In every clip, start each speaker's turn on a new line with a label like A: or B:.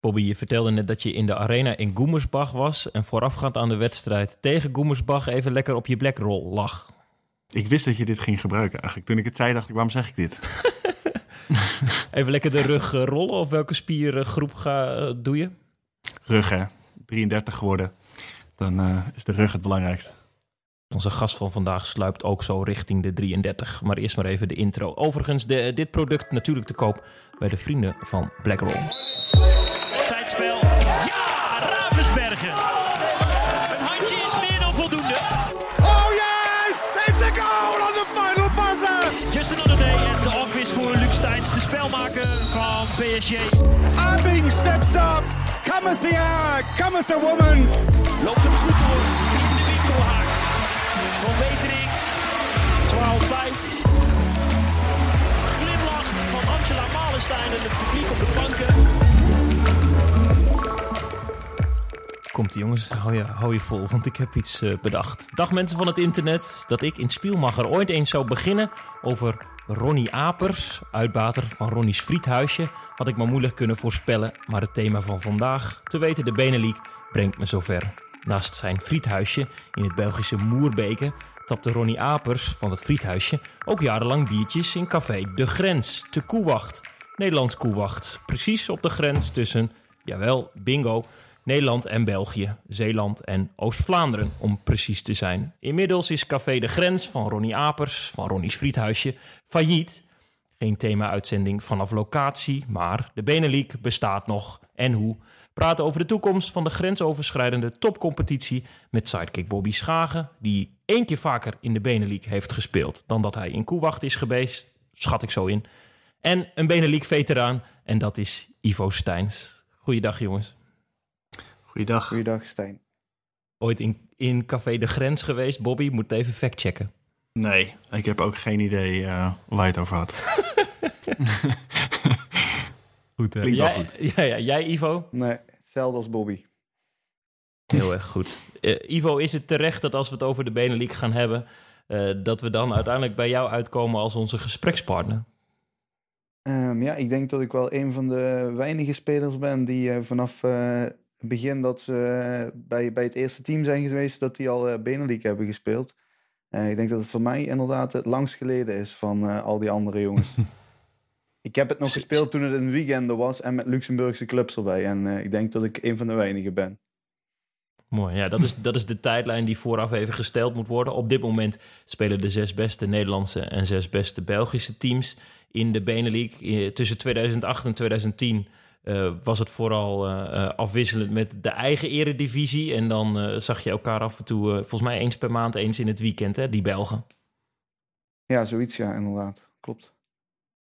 A: Bobby, je vertelde net dat je in de arena in Goemersbach was... en voorafgaand aan de wedstrijd tegen Goemersbach even lekker op je blackroll lag.
B: Ik wist dat je dit ging gebruiken eigenlijk. Toen ik het zei, dacht ik, waarom zeg ik dit?
A: even lekker de rug eh, rollen of welke spiergroep ga, eh, doe je?
B: Rug, hè. 33 geworden. Dan uh, is de rug het belangrijkste.
A: Onze gast van vandaag sluipt ook zo richting de 33. Maar eerst maar even de intro. Overigens, de, dit product natuurlijk te koop bij de vrienden van Blackroll.
C: Een handje is meer dan voldoende.
D: Oh yes! It's a goal on the final buzzer!
C: Just another day at the office voor Luc Steins, de spelmaker van PSG.
D: Abing steps up. Cometh the hour, cometh the woman.
C: Loopt hem goed door in de winkelhaak. Van Wetering. 12-5. Glimlach van Angela Malenstein en het publiek op de banken.
A: Komt jongens, hou je, hou je vol, want ik heb iets uh, bedacht. Dag mensen van het internet, dat ik in Spielmacher ooit eens zou beginnen over Ronnie Apers, uitbater van Ronnie's Friethuisje, had ik maar moeilijk kunnen voorspellen. Maar het thema van vandaag, te weten de Benelink, brengt me zover. Naast zijn friethuisje in het Belgische Moerbeke tapte Ronnie Apers van het friethuisje ook jarenlang biertjes in café De Grens, te Koewacht. Nederlands Koewacht, precies op de grens tussen, jawel, bingo, Nederland en België, Zeeland en Oost-Vlaanderen, om precies te zijn. Inmiddels is Café de Grens van Ronnie Apers, van Ronnie's Friethuisje, failliet. Geen thema-uitzending vanaf locatie, maar de Benelink bestaat nog en hoe. Praten over de toekomst van de grensoverschrijdende topcompetitie met sidekick Bobby Schagen, die één keer vaker in de Benelink heeft gespeeld dan dat hij in Koewacht is geweest, schat ik zo in. En een Benelink-veteraan, en dat is Ivo Steins. Goeiedag jongens.
B: Goeiedag.
E: Goeiedag, Stijn.
A: Ooit in, in Café de Grens geweest, Bobby? Moet even factchecken.
B: Nee, ik heb ook geen idee uh, waar je het over had.
A: goed, hè?
B: Klinkt
A: jij,
B: wel goed.
A: Ja, ja, jij, Ivo?
E: Nee, hetzelfde als Bobby.
A: Heel erg goed. Uh, Ivo, is het terecht dat als we het over de Benelink gaan hebben... Uh, dat we dan uiteindelijk bij jou uitkomen als onze gesprekspartner?
E: Um, ja, ik denk dat ik wel een van de weinige spelers ben die uh, vanaf begin dat ze bij, bij het eerste team zijn geweest, dat die al Benelink hebben gespeeld. ik denk dat het voor mij inderdaad het langst geleden is van al die andere jongens. ik heb het nog gespeeld toen het een weekende was en met Luxemburgse clubs erbij. En ik denk dat ik een van de weinigen ben.
A: Mooi, ja, dat is, dat is de tijdlijn die vooraf even gesteld moet worden. Op dit moment spelen de zes beste Nederlandse en zes beste Belgische teams in de Benelink. Tussen 2008 en 2010 uh, was het vooral uh, afwisselend met de eigen eredivisie. En dan uh, zag je elkaar af en toe, volgens mij eens per maand, eens in het weekend, hè, die Belgen.
E: Ja, zoiets, ja, inderdaad. Klopt.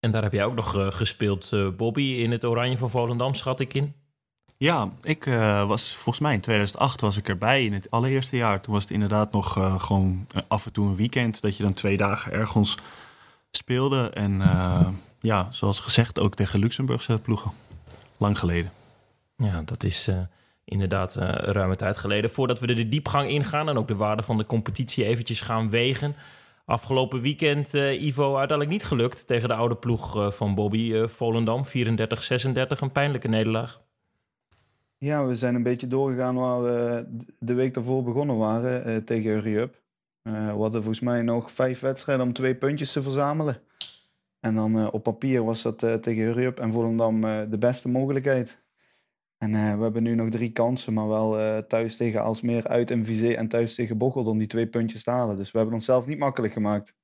A: En daar heb jij ook nog gespeeld, Bobby, in het Oranje van Volendam, schat ik in.
B: Ja, ik uh, was volgens mij in 2008 was ik erbij in het allereerste jaar. Toen was het inderdaad nog uh, gewoon af en toe een weekend dat je dan twee dagen ergens speelde. En uh, ja, zoals gezegd ook tegen Luxemburgse ploegen. Lang geleden.
A: Ja, dat is inderdaad ruime tijd geleden. Voordat we de diepgang ingaan en ook de waarde van de competitie eventjes gaan wegen. Afgelopen weekend, Ivo, uiteindelijk niet gelukt tegen de oude ploeg van Bobby Volendam. 34-36, een pijnlijke nederlaag.
E: Ja, we zijn een beetje doorgegaan waar we de week daarvoor begonnen waren uh, tegen Hurry Up. Uh, we hadden volgens mij nog vijf wedstrijden om twee puntjes te verzamelen. En dan uh, op papier was dat tegen Hurry en Volendam de beste mogelijkheid. En we hebben nu nog drie kansen, maar wel thuis tegen Alsmeer, uit MVC en thuis tegen Bocholt om die twee puntjes te halen. Dus we hebben onszelf niet makkelijk gemaakt.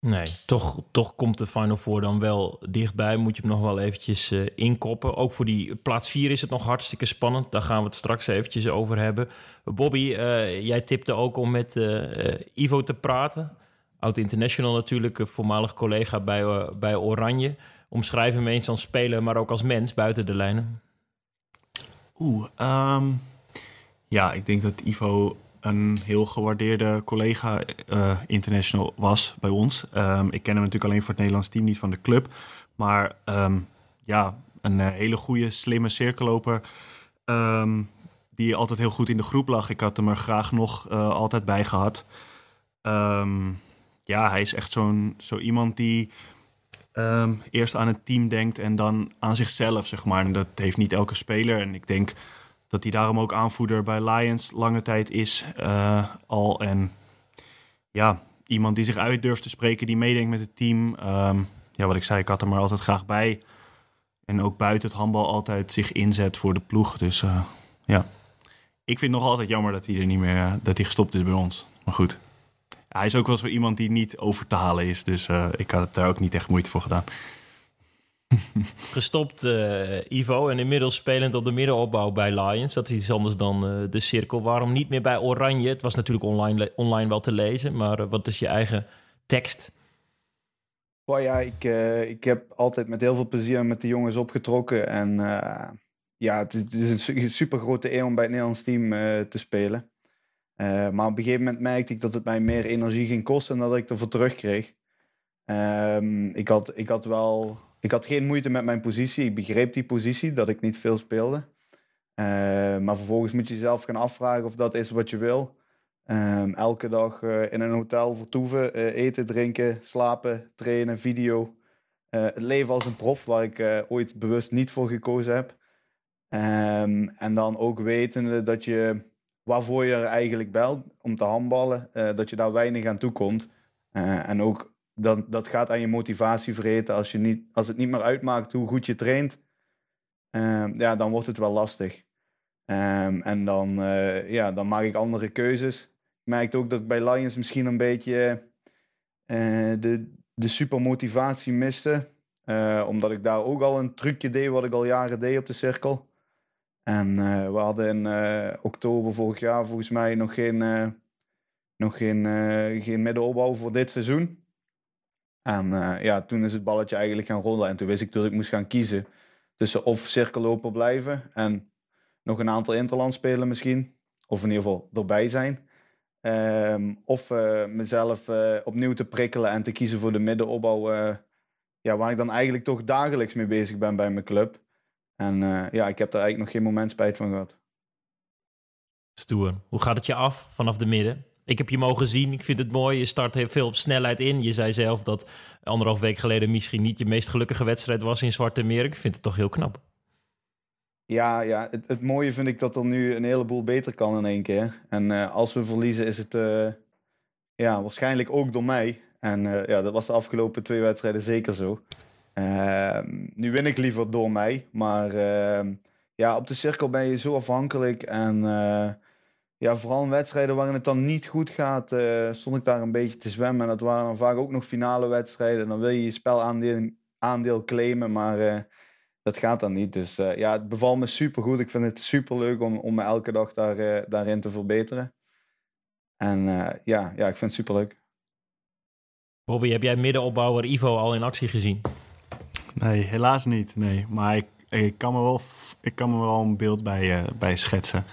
A: Nee, toch, toch komt de Final Four dan wel dichtbij. Moet je hem nog wel eventjes inkoppen. Ook voor die plaats 4 is het nog hartstikke spannend. Daar gaan we het straks eventjes over hebben. Bobby, jij tipte ook om met Ivo te praten. Oud-international natuurlijk, een voormalig collega bij, bij Oranje. Omschrijf hem eens als speler, maar ook als mens buiten de lijnen.
B: Oeh, um, ja, ik denk dat Ivo een heel gewaardeerde collega uh, international was bij ons. Um, ik ken hem natuurlijk alleen voor het Nederlands team, niet van de club. Maar um, ja, een uh, hele goede, slimme cirkelloper. Die altijd heel goed in de groep lag. Ik had hem er graag nog altijd bij gehad. Ja, hij is echt zo'n zo iemand die ehm, eerst aan het team denkt en dan aan zichzelf, zeg maar. En dat heeft niet elke speler. En ik denk dat hij daarom ook aanvoerder bij Lions lange tijd is uh, al. En ja, iemand die zich uit durft te spreken, die meedenkt met het team. Ehm, ja, wat ik zei, ik had er maar altijd graag bij. En ook buiten het handbal altijd zich inzet voor de ploeg. Dus uh, ja, ik vind het nog altijd jammer dat hij er niet meer, uh, dat hij gestopt is bij ons. Maar goed, hij is ook wel zo iemand die niet over te halen is. Dus uh, ik had daar ook niet echt moeite voor gedaan.
A: Gestopt uh, Ivo en inmiddels spelend op de middenopbouw bij Lions. Dat is iets anders dan uh, de cirkel. Waarom niet meer bij Oranje? Het was natuurlijk online, online wel te lezen, maar uh, wat is je eigen tekst?
E: Oh ja, ik, ik heb altijd met heel veel plezier met de jongens opgetrokken. En ja, het is een super grote eer om bij het Nederlands team te spelen. Maar op een gegeven moment merkte ik dat het mij meer energie ging kosten dan dat ik ervoor terugkreeg. Um, ik, had, ik had wel ik had geen moeite met mijn positie. Ik begreep die positie, dat ik niet veel speelde. Uh, maar vervolgens moet je jezelf gaan afvragen of dat is wat je wil. Um, elke dag uh, in een hotel vertoeven, eten, drinken, slapen, trainen, video. het leven als een prof, waar ik ooit bewust niet voor gekozen heb. Um, en dan ook wetende dat je, waarvoor je er eigenlijk belt, om te handballen, dat je daar weinig aan toekomt. en ook dan, dat gaat aan je motivatie vreten. Als, je niet, als het niet meer uitmaakt hoe goed je traint, uh, ja, dan wordt het wel lastig. Um, en dan, ja, dan maak ik andere keuzes. Ik merkte ook dat ik bij Lions misschien een beetje de, de supermotivatie miste. Uh, omdat ik daar ook al een trucje deed wat ik al jaren deed op de cirkel. En we hadden in oktober vorig jaar volgens mij nog geen, nog geen, geen middenopbouw voor dit seizoen. En ja, toen is het balletje eigenlijk gaan rollen. En toen wist ik dat ik moest gaan kiezen tussen of cirkelloper blijven en nog een aantal interland spelen misschien. Of in ieder geval erbij zijn. Um, of mezelf opnieuw te prikkelen en te kiezen voor de middenopbouw. ja, waar ik dan eigenlijk toch dagelijks mee bezig ben bij mijn club. En ja, ik heb daar eigenlijk nog geen moment spijt van gehad.
A: Stoer. Hoe gaat het je af vanaf de midden? Ik heb je mogen zien. Ik vind het mooi. Je start heel veel op snelheid in. Je zei zelf dat anderhalf week geleden misschien niet je meest gelukkige wedstrijd was in Zwarte Meer. Ik vind het toch heel knap.
E: Ja, ja het, het mooie vind ik dat er nu een heleboel beter kan in één keer. En uh, als we verliezen is het uh, ja, waarschijnlijk ook door mij. En uh, ja, dat was de afgelopen twee wedstrijden zeker zo. Ehm, nu win ik liever door mij. Maar ehm, ja, op de cirkel ben je zo afhankelijk. En ja, vooral in wedstrijden waarin het dan niet goed gaat, uh, stond ik daar een beetje te zwemmen. En dat waren dan vaak ook nog finale wedstrijden. Dan wil je je spelaandeel aandeel claimen, maar uh, dat gaat dan niet. Dus ja, het bevalt me super goed. Ik vind het super leuk om, om me elke dag daar, daarin te verbeteren. En ja, ja, ik vind het super leuk.
A: Bobby, heb jij middenopbouwer Ivo al in actie gezien?
B: Nee, helaas niet. Nee. Maar ik, ik, kan, me wel, ik kan me wel een beeld bij, bij schetsen.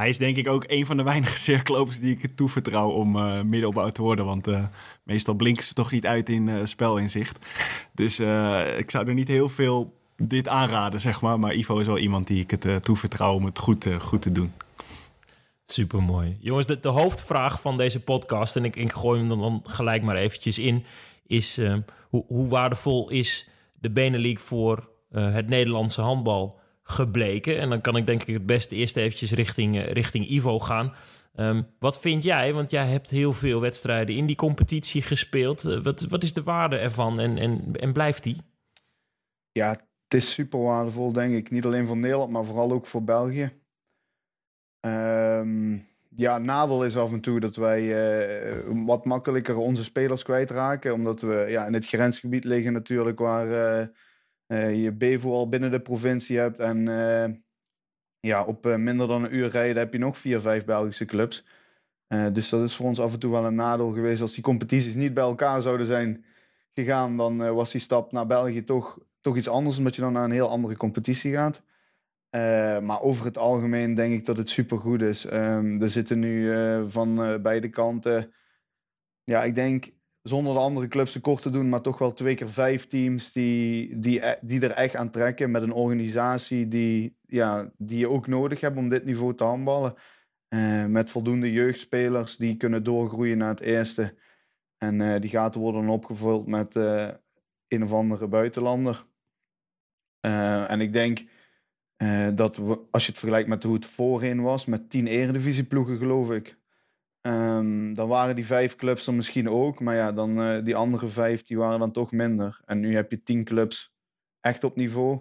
B: Hij is denk ik ook een van de weinige cirkelopers die ik toevertrouw om uh, te worden. Want uh, meestal blinken ze toch niet uit in uh, spelinzicht. Dus ik zou er niet heel veel dit aanraden, zeg maar. Maar Ivo is wel iemand die ik het toevertrouw om het goed, goed te doen.
A: Supermooi. Jongens, de, de, hoofdvraag van deze podcast, en ik, ik gooi hem dan gelijk maar eventjes in, is hoe, hoe, waardevol is de Benelink voor het Nederlandse handbal? gebleken. En dan kan ik denk ik het beste eerst eventjes richting, uh, richting Ivo gaan. Um, wat vind jij? Want jij hebt heel veel wedstrijden in die competitie gespeeld. Uh, wat, wat is de waarde ervan en, en, en blijft die?
E: Ja, het is super waardevol, denk ik. Niet alleen voor Nederland, maar vooral ook voor België. Um, ja, nadeel is af en toe dat wij uh, wat makkelijker onze spelers kwijtraken. Omdat we ja, in het grensgebied liggen natuurlijk waar uh, je BEVO al binnen de provincie hebt. En ja, op minder dan een uur rijden heb je nog vier, vijf Belgische clubs. dus dat is voor ons af en toe wel een nadeel geweest. Als die competities niet bij elkaar zouden zijn gegaan, dan was die stap naar België toch, toch iets anders, omdat je dan naar een heel andere competitie gaat. Maar over het algemeen denk ik dat het supergoed is. Um, er zitten nu van beide kanten. Ja, ik denk zonder de andere clubs tekort te doen, maar toch wel twee keer vijf teams die, die, e-, die er echt aan trekken met een organisatie die, ja, die je ook nodig hebt om dit niveau te handballen. Met voldoende jeugdspelers die kunnen doorgroeien naar het eerste. En die gaten worden opgevuld met, een of andere buitenlander. Eh, en ik denk eh, dat als je het vergelijkt met hoe het voorheen was, met tien eredivisieploegen geloof ik. Ehm, dan waren die vijf clubs er misschien ook, maar ja, dan eh, die andere vijf die waren dan toch minder. En nu heb je tien clubs echt op niveau.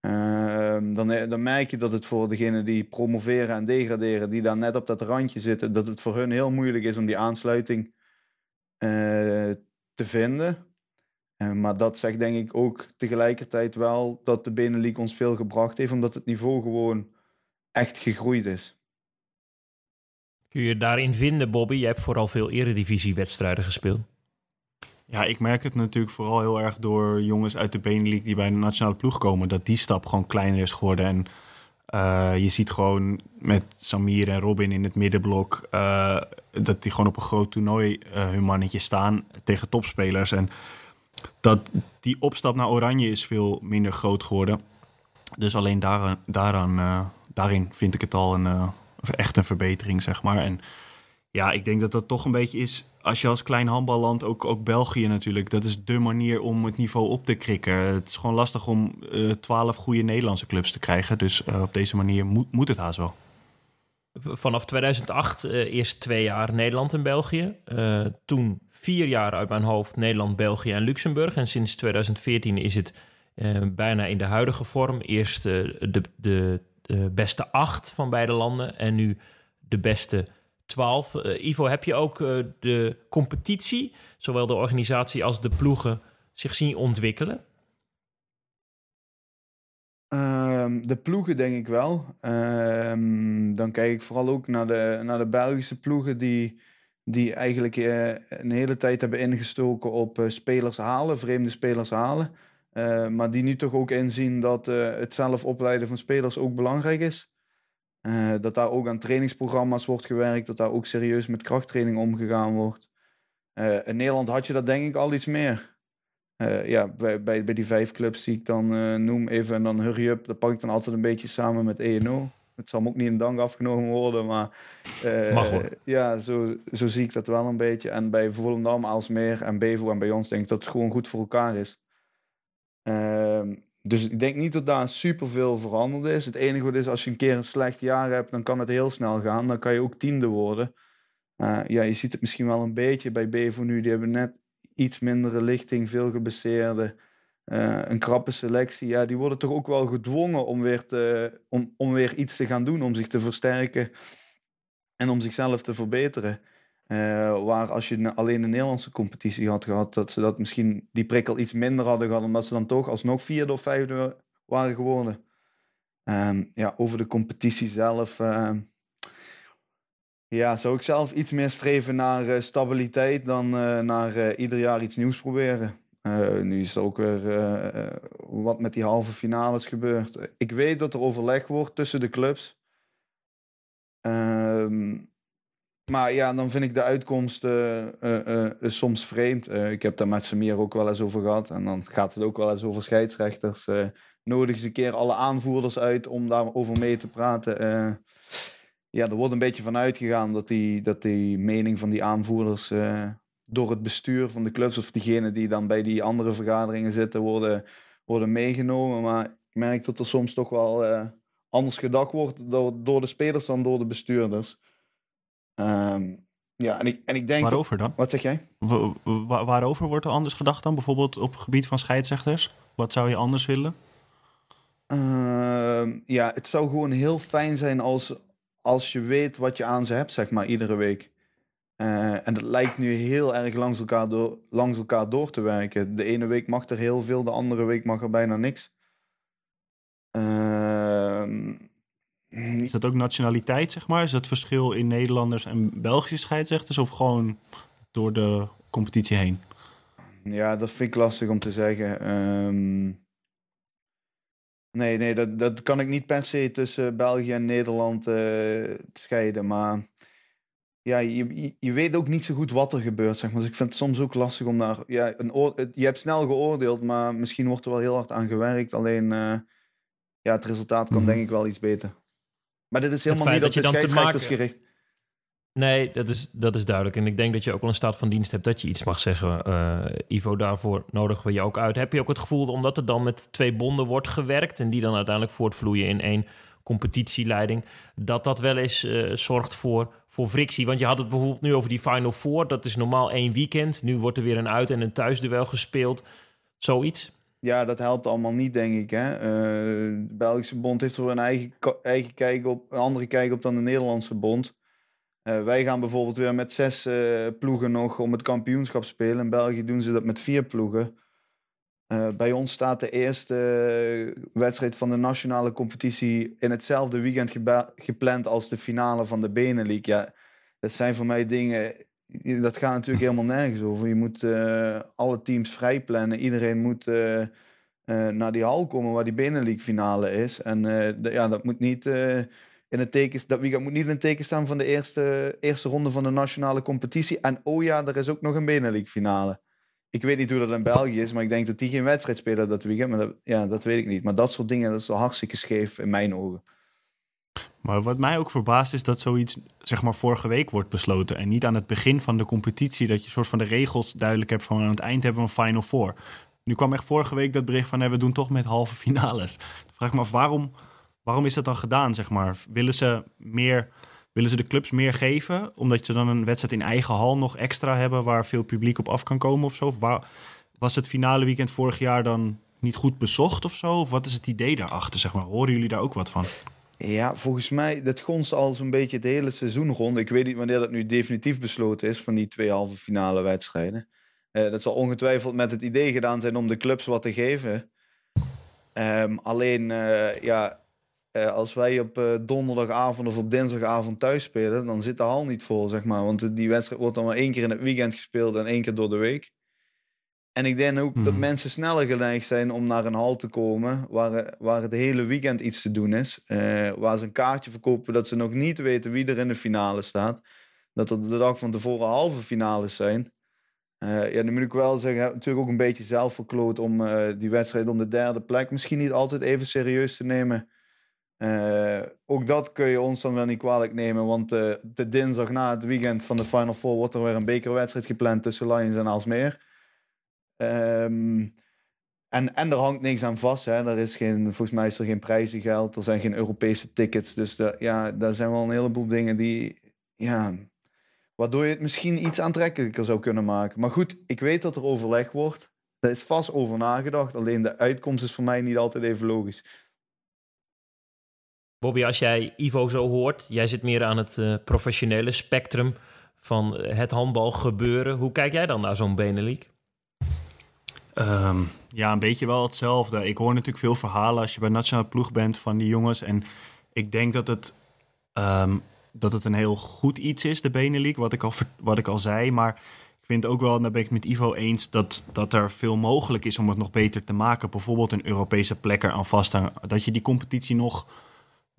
E: Ehm, dan, dan merk je dat het voor degenen die promoveren en degraderen, die daar net op dat randje zitten, dat het voor hun heel moeilijk is om die aansluiting te vinden. Uh, maar dat zegt denk ik ook tegelijkertijd wel dat de Benelux ons veel gebracht heeft, omdat het niveau gewoon echt gegroeid is.
A: Kun je daarin vinden, Bobby? Je hebt vooral veel eredivisiewedstrijden gespeeld.
B: Ja, ik merk het natuurlijk vooral heel erg door jongens uit de Benelux die bij de nationale ploeg komen, dat die stap gewoon kleiner is geworden. En uh, je ziet gewoon met Samir en Robin in het middenblok uh, dat die gewoon op een groot toernooi uh, hun mannetje staan tegen topspelers. En dat die opstap naar Oranje is veel minder groot geworden. Dus alleen daaraan, daaraan uh, daarin vind ik het al een, uh, echt een verbetering, zeg maar. En ja, ik denk dat dat toch een beetje is, als je als klein handballand, ook, ook België natuurlijk, dat is de manier om het niveau op te krikken. Het is gewoon lastig om uh, twaalf goede Nederlandse clubs te krijgen. Dus op deze manier moet, moet het haast wel.
A: Vanaf 2008 uh, eerst twee jaar Nederland en België. Uh, toen vier jaar uit mijn hoofd Nederland, België en Luxemburg. En sinds 2014 is het uh, bijna in de huidige vorm. Eerst de, de, beste acht van beide landen en nu de beste twaalf. Ivo, heb je ook de competitie, zowel de organisatie als de ploegen, zich zien ontwikkelen?
E: Um, de ploegen denk ik wel. Um, dan kijk ik vooral ook naar de, naar de Belgische ploegen die, die eigenlijk uh, een hele tijd hebben ingestoken op uh, spelers halen, vreemde spelers halen. Uh, maar die nu toch ook inzien dat het zelf opleiden van spelers ook belangrijk is. dat daar ook aan trainingsprogramma's wordt gewerkt, dat daar ook serieus met krachttraining omgegaan wordt. in Nederland had je dat denk ik al iets meer. Ja, bij, bij, bij die vijf clubs die ik dan noem, even en dan hurry up, dat pak ik dan altijd een beetje samen met ENO. Het zal ook niet in dank afgenomen worden, maar uh, ja, zo, zo zie ik dat wel een beetje. En bij Volendam, Aalsmeer en Bevo en bij ons denk ik dat het gewoon goed voor elkaar is. Ehm, dus ik denk niet dat daar superveel veranderd is. Het enige wat is, als je een keer een slecht jaar hebt, dan kan het heel snel gaan. Dan kan je ook tiende worden. ja, je ziet het misschien wel een beetje bij Bevo nu. Die hebben net iets mindere lichting, veel gebaseerde, uh, een krappe selectie. Ja, die worden toch ook wel gedwongen om weer, te, om, om weer iets te gaan doen, om zich te versterken en om zichzelf te verbeteren. Uh, waar als je alleen een Nederlandse competitie had gehad, dat ze dat misschien die prikkel iets minder hadden gehad, omdat ze dan toch alsnog vierde of vijfde waren geworden. Um, ja, over de competitie zelf. Uh, ja, zou ik zelf iets meer streven naar uh, stabiliteit dan naar ieder jaar iets nieuws proberen. Nu is er ook weer wat met die halve finales gebeurd. Ik weet dat er overleg wordt tussen de clubs. Ehm, maar ja, dan vind ik de uitkomst soms vreemd. ik heb daar met Samir ook wel eens over gehad. En dan gaat het ook wel eens over scheidsrechters. nodig eens een keer alle aanvoerders uit om daarover mee te praten ja, er wordt een beetje van uitgegaan dat die, dat die mening van die aanvoerders door het bestuur van de clubs of diegenen die dan bij die andere vergaderingen zitten worden, worden meegenomen. Maar ik merk dat er soms toch wel uh, anders gedacht wordt door, door de spelers dan door de bestuurders. Um, ja, en ik, en ik denk.
B: Waarover dan?
E: Wat zeg jij?
B: Wa wa waarover wordt er anders gedacht dan? Bijvoorbeeld op het gebied van scheidsrechters? Wat zou je anders willen?
E: Uh, ja, het zou gewoon heel fijn zijn als, als je weet wat je aan ze hebt, zeg maar, iedere week. Uh, en dat lijkt nu heel erg langs elkaar, door, langs elkaar door te werken. De ene week mag er heel veel, de andere week mag er bijna niks. Uh,
B: is dat ook nationaliteit, zeg maar? Is dat verschil in Nederlanders en Belgische scheidsrechters of gewoon door de competitie heen?
E: Ja, dat vind ik lastig om te zeggen. Um, Nee, nee dat, dat kan ik niet per se tussen België en Nederland uh, scheiden. Maar ja, je, je weet ook niet zo goed wat er gebeurt. Zeg maar. Dus ik vind het soms ook lastig om daar. Ja, een je hebt snel geoordeeld, maar misschien wordt er wel heel hard aan gewerkt. Alleen uh, ja, het resultaat kan mm. denk ik wel iets beter. Maar dit is helemaal niet op de scheidsrechters gericht.
A: Nee, dat is, dat is duidelijk. En ik denk dat je ook wel een staat van dienst hebt dat je iets mag zeggen. Uh, Ivo, daarvoor nodigen we je ook uit. Heb je ook het gevoel, omdat er dan met twee bonden wordt gewerkt... en die dan uiteindelijk voortvloeien in één competitieleiding... dat dat wel eens uh, zorgt voor, voor frictie? Want je had het bijvoorbeeld nu over die Final Four. Dat is normaal één weekend. Nu wordt er weer een uit- en een thuisduel gespeeld. Zoiets?
E: Ja, dat helpt allemaal niet, denk ik. Hè? Uh, de Belgische bond heeft er een eigen, eigen kijk op, een andere kijk op dan de Nederlandse bond... Uh, wij gaan bijvoorbeeld weer met zes uh, ploegen nog om het kampioenschap spelen. In België doen ze dat met vier ploegen. Uh, bij ons staat de eerste wedstrijd van de nationale competitie in hetzelfde weekend gepland als de finale van de Benelink. Ja, dat zijn voor mij dingen. Dat gaat natuurlijk helemaal nergens over. Je moet alle teams vrij plannen. Iedereen moet naar die hal komen waar die Benelink finale is. En ja, dat moet niet in het teken, dat weekend moet niet in het teken staan van de eerste, eerste ronde van de nationale competitie. En oh ja, er is ook nog een Benelink finale. Ik weet niet hoe dat in België is, maar ik denk dat die geen wedstrijd spelen dat weekend. Maar ja, dat weet ik niet. Maar dat soort dingen, dat is wel hartstikke scheef in mijn ogen.
B: Maar wat mij ook verbaast is dat zoiets zeg maar vorige week wordt besloten. En niet aan het begin van de competitie dat je soort van de regels duidelijk hebt van aan het eind hebben we een Final Four. Nu kwam echt vorige week dat bericht van we doen toch met halve finales. Vraag me af waarom Waarom is dat dan gedaan, zeg maar? Willen ze, meer, willen ze de clubs meer geven? Omdat ze dan een wedstrijd in eigen hal nog extra hebben... waar veel publiek op af kan komen of zo? waar, was het finale weekend vorig jaar dan niet goed bezocht of zo? Of wat is het idee daarachter, zeg maar? Horen jullie daar ook wat van?
E: Ja, volgens mij, dat gonst al zo'n beetje het hele seizoen rond. Ik weet niet wanneer dat nu definitief besloten is van die twee halve finale wedstrijden. Uh, dat zal ongetwijfeld met het idee gedaan zijn om de clubs wat te geven. Um, alleen, uh, ja, uh, als wij op uh, donderdagavond of op dinsdagavond thuis spelen, dan zit de hal niet vol, zeg maar. Want die wedstrijd wordt dan maar één keer in het weekend gespeeld en één keer door de week. En ik denk ook dat mhm. mensen sneller geneigd zijn om naar een hal te komen waar, waar het hele weekend iets te doen is. Uh, waar ze een kaartje verkopen dat ze nog niet weten wie er in de finale staat. Dat er de dag van tevoren halve finales zijn. ja, dan moet ik wel zeggen, natuurlijk ook een beetje zelf verkloot om die wedstrijd om de derde plek misschien niet altijd even serieus te nemen. Uh, ook dat kun je ons dan wel niet kwalijk nemen, want uh, de dinsdag na het weekend van de Final Four wordt er weer een bekerwedstrijd gepland tussen Lions en Alsmeer. Um, en, en er hangt niks aan vast. Hè. Er is geen, volgens mij is er geen prijzengeld, er zijn geen Europese tickets. Dus de, ja, daar zijn wel een heleboel dingen die, ja, waardoor je het misschien iets aantrekkelijker zou kunnen maken. Maar goed, ik weet dat er overleg wordt. Er is vast over nagedacht, alleen de uitkomst is voor mij niet altijd even logisch.
A: Bobby, als jij Ivo zo hoort, jij zit meer aan het uh, professionele spectrum van het handbal gebeuren. Hoe kijk jij dan naar zo'n Benelink?
B: Um, ja, een beetje wel hetzelfde. Ik hoor natuurlijk veel verhalen als je bij nationale ploeg bent van die jongens. En ik denk dat het, um, dat het een heel goed iets is, de Benelink, wat ik al, wat ik al zei. Maar ik vind ook wel, en daar ben ik het met Ivo eens, dat, dat er veel mogelijk is om het nog beter te maken. Bijvoorbeeld een Europese plek aan vasthangen. Dat je die competitie nog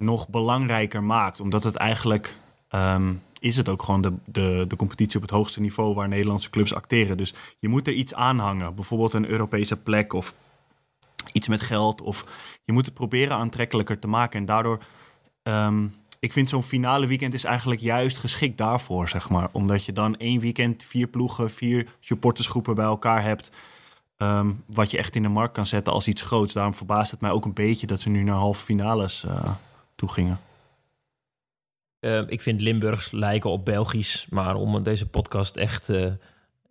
B: nog belangrijker maakt. Omdat het eigenlijk um, is het ook gewoon de, de, de competitie op het hoogste niveau waar Nederlandse clubs acteren. Dus je moet er iets aan hangen. Bijvoorbeeld een Europese plek of iets met geld. Of je moet het proberen aantrekkelijker te maken. En daardoor, um, ik vind zo'n finale weekend is eigenlijk juist geschikt daarvoor, zeg maar. Omdat je dan één weekend vier ploegen, vier supportersgroepen bij elkaar hebt. Um, wat je echt in de markt kan zetten als iets groots. Daarom verbaast het mij ook een beetje dat ze nu naar halve finales uh, gingen?
A: Uh, ik vind Limburgs lijken op Belgisch, maar om deze podcast echt. Uh,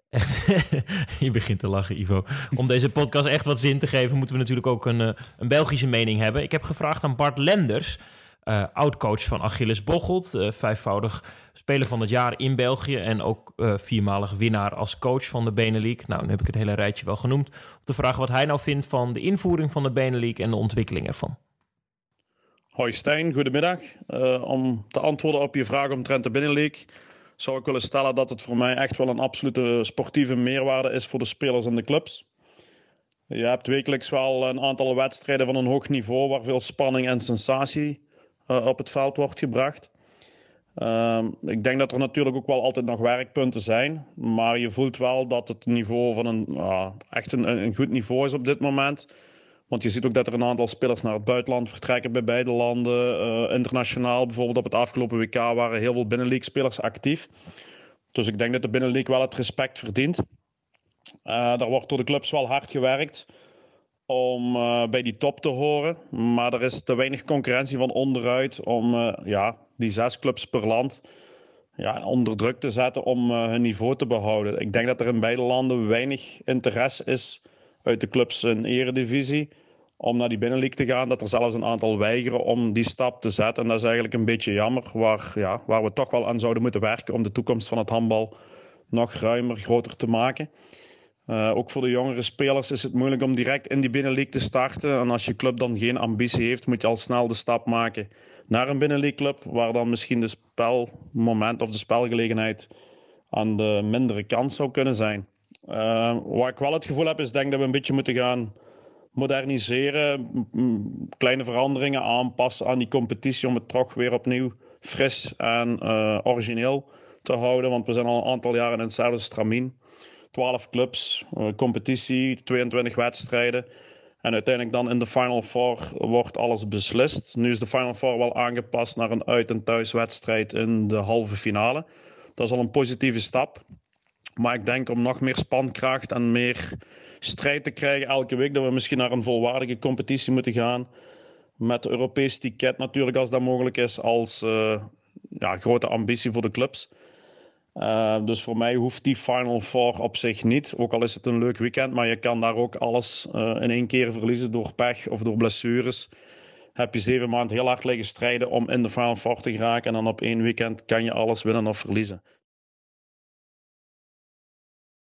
A: echt je begint te lachen, Ivo. Om deze podcast echt wat zin te geven, moeten we natuurlijk ook een, uh, een Belgische mening hebben. Ik heb gevraagd aan Bart Lenders, oud-coach van Achilles Bocholt, vijfvoudig speler van het jaar in België en ook viermalig winnaar als coach van de Benelink. Nou, nu heb ik het hele rijtje wel genoemd. Om te vragen wat hij nou vindt van de invoering van de Benelink en de ontwikkeling ervan.
F: Hoi Stijn, goedemiddag. Uh, om te antwoorden op je vraag omtrent de binnenleague, zou ik willen stellen dat het voor mij echt wel een absolute sportieve meerwaarde is voor de spelers en de clubs. Je hebt wekelijks wel een aantal wedstrijden van een hoog niveau waar veel spanning en sensatie uh, op het veld wordt gebracht. Uh, ik denk dat er natuurlijk ook wel altijd nog werkpunten zijn, maar je voelt wel dat het niveau van een echt een, een goed niveau is op dit moment. Want je ziet ook dat er een aantal spelers naar het buitenland vertrekken bij beide landen. Uh, internationaal, bijvoorbeeld op het afgelopen WK, waren heel veel binnenleague spelers actief. Dus ik denk dat de binnenleague wel het respect verdient. Uh, daar wordt door de clubs wel hard gewerkt om uh, bij die top te horen. Maar er is te weinig concurrentie van onderuit om ja, die zes clubs per land ja, onder druk te zetten om hun niveau te behouden. Ik denk dat er in beide landen weinig interesse is uit de clubs in eredivisie om naar die binnenleague te gaan. Dat er zelfs een aantal weigeren om die stap te zetten. En dat is eigenlijk een beetje jammer, waar, ja, waar we toch wel aan zouden moeten werken om de toekomst van het handbal nog ruimer, groter te maken. Uh, ook voor de jongere spelers is het moeilijk om direct in die binnenleague te starten. En als je club dan geen ambitie heeft, moet je al snel de stap maken naar een binnenleague club, waar dan misschien de spelmoment of de spelgelegenheid aan de mindere kant zou kunnen zijn. Uh, waar ik wel het gevoel heb, is denk dat we een beetje moeten gaan moderniseren, kleine veranderingen aanpassen aan die competitie om het toch weer opnieuw fris en uh, origineel te houden. Want we zijn al een aantal jaren in hetzelfde stramien. 12 clubs, uh, competitie, 22 wedstrijden. En uiteindelijk dan in de Final Four wordt alles beslist. Nu is de Final Four wel aangepast naar een uit- en thuiswedstrijd in de halve finale. Dat is al een positieve stap. Maar ik denk om nog meer spankracht en meer strijd te krijgen elke week, dat we misschien naar een volwaardige competitie moeten gaan. Met Europees ticket natuurlijk, als dat mogelijk is, als uh, ja, grote ambitie voor de clubs. Uh, dus voor mij hoeft die Final Four op zich niet. Ook al is het een leuk weekend, maar je kan daar ook alles uh, in één keer verliezen door pech of door blessures. Heb je zeven maanden heel hard liggen strijden om in de Final Four te geraken. En dan op één weekend kan je alles winnen of verliezen.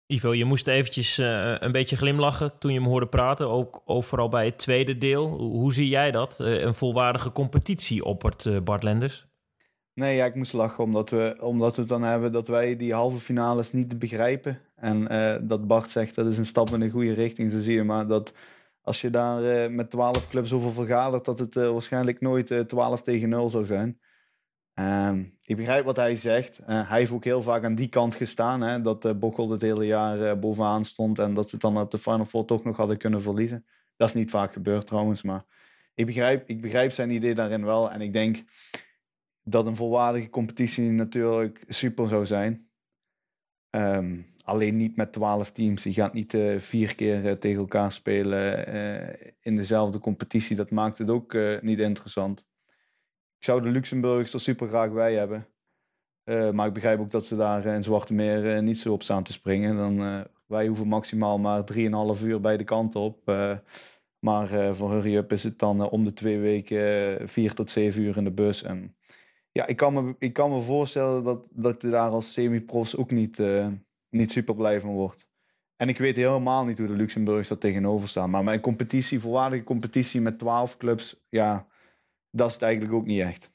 A: Ivo, je moest eventjes uh, een beetje glimlachen toen je me hoorde praten. Ook overal bij het tweede deel. Hoe zie jij dat? een volwaardige competitie oppert Bart Lenders?
E: Nee, ja, ik moest lachen omdat we, omdat we het dan hebben dat wij die halve finales niet begrijpen. En uh, dat Bart zegt dat is een stap in de goede richting, zo zie je. Maar dat als je daar uh, met 12 clubs over vergadert, dat het uh, waarschijnlijk nooit 12 tegen 0 zou zijn. Ehm, ik begrijp wat hij zegt. hij heeft ook heel vaak aan die kant gestaan. Hè, dat uh, Bochel het hele jaar bovenaan stond en dat ze dan op de Final Four toch nog hadden kunnen verliezen. Dat is niet vaak gebeurd trouwens, maar ik begrijp, ik begrijp zijn idee daarin wel. En ik denk dat een volwaardige competitie natuurlijk super zou zijn. Um, alleen niet met 12 teams. Je gaat niet vier keer tegen elkaar spelen in dezelfde competitie. Dat maakt het ook niet interessant. Zou de Luxemburgers er super graag bij hebben. maar ik begrijp ook dat ze daar in Zwarte Meer niet zo op staan te springen. Dan, wij hoeven maximaal maar 3,5 uur bij de kant op. maar voor Hurry Up is het dan om de twee weken 4 tot 7 uur in de bus. En ja, ik kan me, ik kan me voorstellen dat, dat daar als semi-profs ook niet, niet super blij van wordt. En ik weet helemaal niet hoe de Luxemburgers daar tegenover staan. Maar mijn competitie, volwaardige competitie met 12 clubs, ja, dat is het eigenlijk ook niet echt.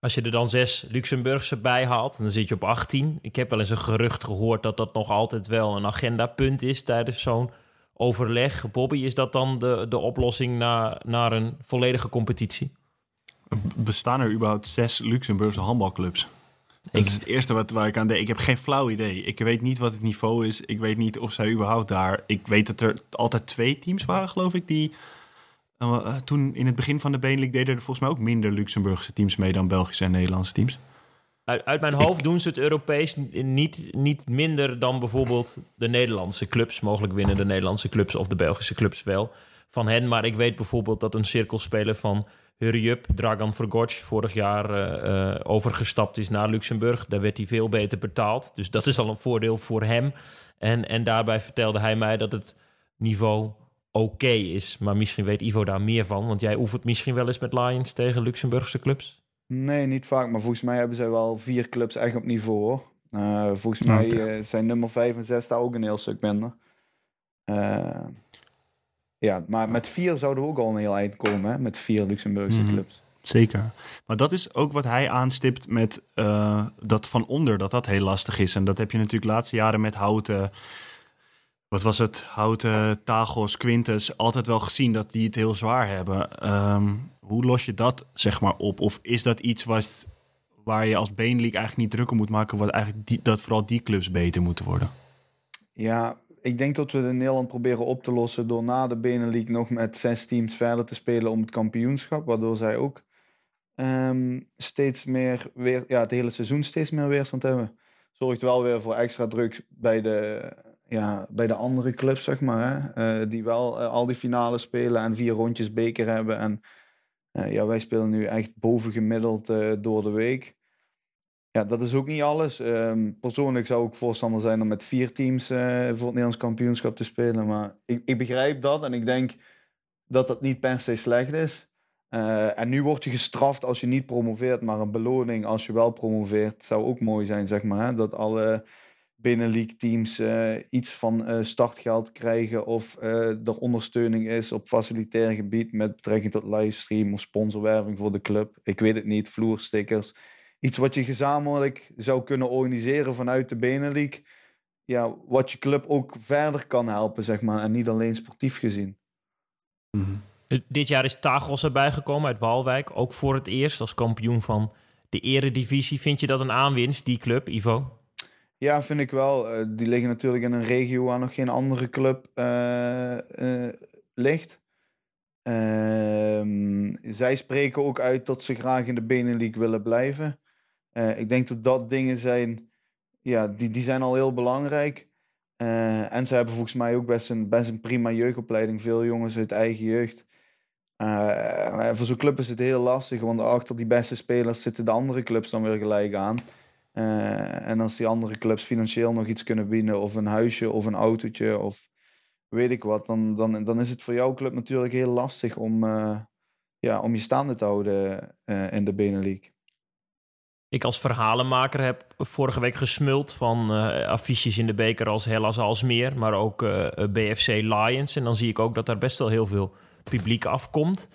A: Als je er dan zes Luxemburgse bij haalt, dan zit je op 18. Ik heb wel eens een gerucht gehoord dat dat nog altijd wel een agendapunt is tijdens zo'n overleg. Bobby, is dat dan de, de oplossing naar, naar een volledige competitie?
B: Bestaan er überhaupt zes Luxemburgse handbalclubs? Dat is het eerste wat, waar ik aan denk. Ik heb geen flauw idee. Ik weet niet wat het niveau is. Ik weet niet of zij überhaupt daar... Ik weet dat er altijd twee teams waren, geloof ik, die... Uh, toen in het begin van de Benelink deden er volgens mij ook minder Luxemburgse teams mee dan Belgische en Nederlandse teams.
A: Uit, uit mijn hoofd ik... doen ze het Europees niet, niet minder dan bijvoorbeeld de Nederlandse clubs. Mogelijk winnen de Nederlandse clubs of de Belgische clubs wel van hen. Maar ik weet bijvoorbeeld dat een cirkelspeler van Hurry Up, Dragan Vergoc, vorig jaar uh, uh, overgestapt is naar Luxemburg. Daar werd hij veel beter betaald. Dus dat is al een voordeel voor hem. En, en daarbij vertelde hij mij dat het niveau oké okay is. Maar misschien weet Ivo daar meer van. Want jij oefent misschien wel eens met Lions tegen Luxemburgse clubs?
E: Nee, niet vaak. Maar volgens mij hebben zij wel vier clubs echt op niveau hoor. Uh, volgens mij okay. zijn nummer 5 en 6 daar ook een heel stuk minder. Ja, maar met vier zouden we ook al een heel eind komen, hè? met vier Luxemburgse mm. clubs.
B: Zeker. Maar dat is ook wat hij aanstipt met uh, dat van onder, dat dat heel lastig is. En dat heb je natuurlijk de laatste jaren met Houten, wat was het, Houten, Tagos, Quintus, altijd wel gezien dat die het heel zwaar hebben. Um, hoe los je dat zeg maar op? Of is dat iets wat, waar je als Benelink eigenlijk niet druk om moet maken, wat eigenlijk dat vooral die clubs beter moeten worden?
E: Ja, ik denk dat we het in Nederland proberen op te lossen door na de Benelux nog met zes teams verder te spelen om het kampioenschap. Waardoor zij ook ehm, steeds meer weer, ja, het hele seizoen steeds meer weerstand hebben. Zorgt wel weer voor extra druk bij de, ja, bij de andere clubs, zeg maar. Hè? Eh, die wel eh, al die finales spelen en vier rondjes beker hebben. En eh, ja, wij spelen nu echt bovengemiddeld door de week. Ja, dat is ook niet alles. Ehm, persoonlijk zou ik voorstander zijn om met vier teams voor het Nederlands kampioenschap te spelen. Maar ik, ik, begrijp dat en ik denk dat dat niet per se slecht is. En nu word je gestraft als je niet promoveert, maar een beloning als je wel promoveert zou ook mooi zijn, zeg maar. Dat alle binnenleague teams uh, iets van startgeld krijgen of er ondersteuning is op facilitair gebied met betrekking tot livestream of sponsorwerving voor de club. Ik weet het niet, vloerstickers iets wat je gezamenlijk zou kunnen organiseren vanuit de Benelink. Ja, wat je club ook verder kan helpen, zeg maar. En niet alleen sportief gezien.
A: Mhm. Dit jaar is Tagos erbij gekomen uit Waalwijk. Ook voor het eerst als kampioen van de eredivisie. Vind je dat een aanwinst, die club, Ivo?
E: Ja, vind ik wel. Uh, die liggen natuurlijk in een regio waar nog geen andere club uh, uh, ligt. Ehm, zij spreken ook uit dat ze graag in de Benelink willen blijven. Ik denk dat dat dingen zijn, ja, die, die zijn al heel belangrijk. En ze hebben volgens mij ook best een, best een prima jeugdopleiding. Veel jongens uit eigen jeugd. Voor zo'n club is het heel lastig, want achter die beste spelers zitten de andere clubs dan weer gelijk aan. En als die andere clubs financieel nog iets kunnen bieden, of een huisje of een autootje of weet ik wat, dan, dan, dan is het voor jouw club natuurlijk heel lastig om, ja, om je staande te houden in de Benelux.
A: Ik als verhalenmaker heb vorige week gesmuld van affiches in de beker als Hellas Alsmeer, maar ook eh, BFC Lions. En dan zie ik ook dat daar best wel heel veel publiek afkomt,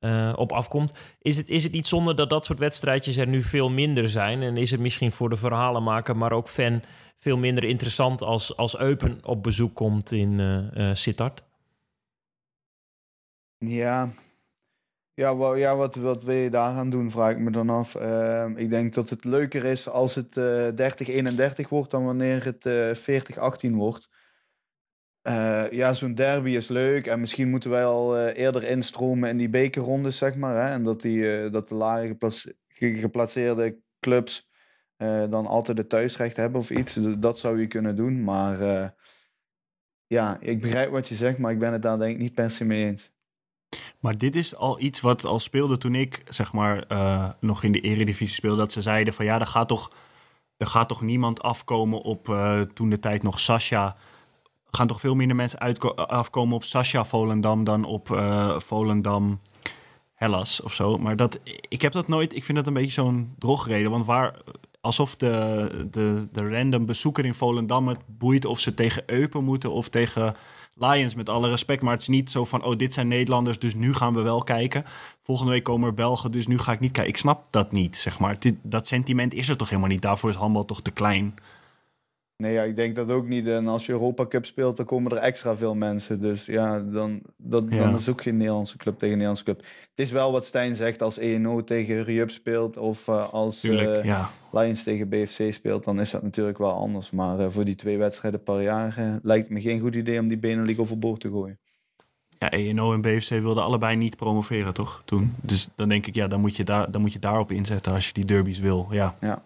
A: uh, op afkomt. Is het, is het niet zonde dat dat soort wedstrijdjes er nu veel minder zijn? En is het misschien voor de verhalenmaker, maar ook fan, veel minder interessant als, als Eupen op bezoek komt in uh, Sittard?
E: Ja, ja, ja wat, wat wil je daar gaan doen, vraag ik me dan af. Uh, ik denk dat het leuker is als het uh, 30-31 wordt dan wanneer het uh, 40-18 wordt. Uh, ja, zo'n derby is leuk en misschien moeten wij al uh, eerder instromen in die bekerrondes, zeg maar. Hè? En dat, die, uh, dat de lager geplace geplaceerde clubs dan altijd het thuisrecht hebben of iets. Dat zou je kunnen doen. Maar ja, ik begrijp wat je zegt, maar ik ben het daar denk ik niet per se mee eens.
B: Maar dit is al iets wat al speelde toen ik zeg maar nog in de eredivisie speelde. Dat ze zeiden van ja, er gaat toch, er gaat toch niemand afkomen op toen de tijd nog Sascha. Gaan toch veel minder mensen afkomen op Sascha Volendam dan op uh, Volendam Hellas of zo. Maar dat, ik heb dat nooit, ik vind dat een beetje zo'n drogreden. Want waar, alsof de, de, de random bezoeker in Volendam het boeit of ze tegen Eupen moeten of tegen Lions met alle respect. Maar het is niet zo van, oh, dit zijn Nederlanders, dus nu gaan we wel kijken. Volgende week komen er Belgen, dus nu ga ik niet kijken. Ik snap dat niet, zeg maar. dat sentiment is er toch helemaal niet. Daarvoor is handbal toch te klein.
E: Nee, ja, ik denk dat ook niet. En als je Europa Cup speelt, dan komen er extra veel mensen. Dus ja, dan, dat, dan is ook geen Nederlandse club tegen Nederlandse club. Het is wel wat Stijn zegt, als ENO tegen Riup speelt of uh, als
B: Tuurlijk, uh, ja.
E: Lions tegen BFC speelt, dan is dat natuurlijk wel anders. Maar uh, voor die twee wedstrijden per jaar lijkt het me geen goed idee om die Benelink overboord te gooien.
B: Ja, ENO en BFC wilden allebei niet promoveren, toch? Toen. Dus dan denk ik, ja, dan moet je, daar, dan moet je daarop inzetten als je die derbies wil. Ja.
E: ja.